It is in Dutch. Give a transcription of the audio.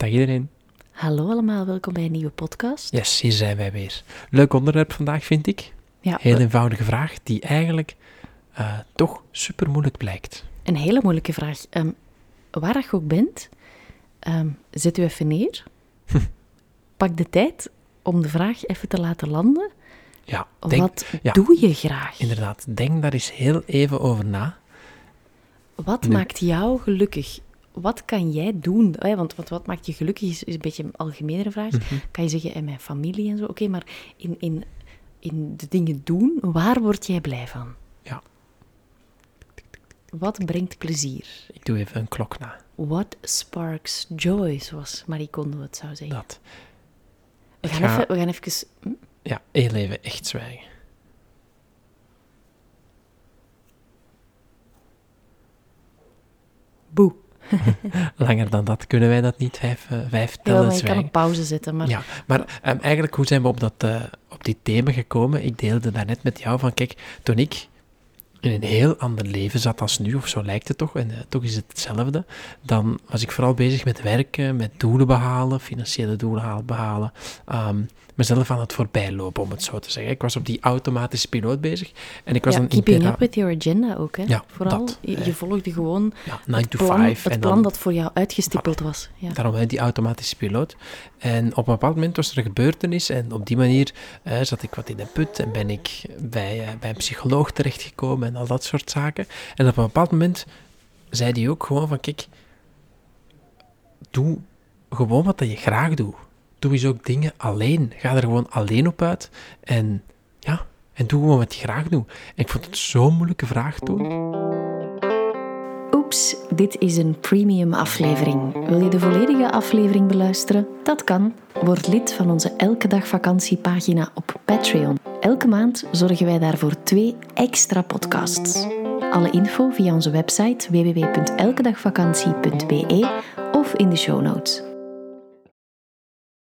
Dag iedereen. Hallo allemaal, welkom bij een nieuwe podcast. Yes, hier zijn wij weer. Leuk onderwerp vandaag, vind ik. Ja, Heel eenvoudige vraag die eigenlijk eh, toch super moeilijk blijkt. een hele moeilijke vraag. Ehm, waar je ook bent, ehm, zet u even neer. Pak de tijd om de vraag even te laten landen. Ja, denk, Wat ja. doe je graag? inderdaad, denk daar eens heel even over na. Wat Nu- maakt jou gelukkig? Wat kan jij doen? Eh, Want, want wat maakt je gelukkig is, is een beetje een algemenere vraag. Mhm. Kan je zeggen, in mijn familie en zo. Oké, maar in, in, in de dingen doen, waar word jij blij van? Ja. Wat brengt plezier? Ik doe even een klok na. What sparks joy, zoals Marie Kondo het zou zeggen. Dat. we, gaan ga- even, we gaan even... hm? Ja, heel even echt zwijgen. Langer dan dat kunnen wij dat niet, vijf, eh, vijf Ja, tellen maar je kan op pauze zetten, maar... Ja, maar ehm, eigenlijk, hoe zijn we op, dat, eh, op die thema gekomen? Ik deelde daarnet met jou van, kijk, toen ik in een heel ander leven zat als nu, of zo lijkt het toch, en eh, toch is het hetzelfde, dan was ik vooral bezig met werken, met doelen behalen, financiële doelen behalen, ehm, mezelf aan het voorbijlopen, om het zo te zeggen. Ik was op die automatische piloot bezig, en ik was Ja, keeping up with your agenda ook, hè? Ja, Vooral, dat, je, eh. je volgde gewoon ja, 9 het to plan, 5. het en plan dan, dat voor jou uitgestippeld was. Ja. Daarom die automatische piloot. En op een bepaald moment was er een gebeurtenis en op die manier eh, zat ik wat in de put en ben ik bij, bij een psycholoog terechtgekomen en al dat soort zaken. En op een bepaald moment zei hij ook gewoon van, kijk, doe gewoon wat je graag doet. Doe eens ook dingen alleen. Ga er gewoon alleen op uit en ja, en doe gewoon wat je graag doet. En ik vond het zo'n moeilijke vraag toen. Oeps, dit is een premium aflevering. Wil je de volledige aflevering beluisteren? Dat kan. Word lid van onze Elke Dag Vakantiepagina op Patreon. Elke maand zorgen wij daarvoor twee extra podcasts. Alle info via onze website www.elkedagvakantie.be of in de show notes.